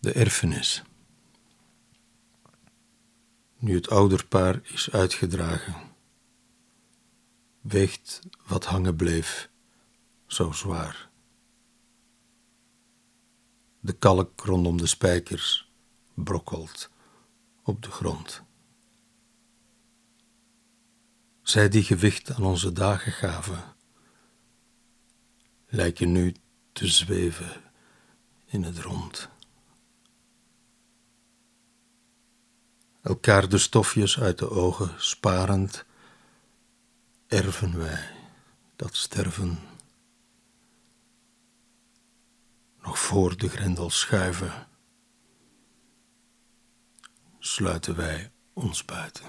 De erfenis. Nu het ouderpaar is uitgedragen, weegt wat hangen bleef zo zwaar. De kalk rondom de spijkers brokkelt op de grond. Zij die gewicht aan onze dagen gaven, lijken nu te zweven in het rond. Elkaar de stofjes uit de ogen sparend, erven wij dat sterven. Nog voor de grendel schuiven, sluiten wij ons buiten.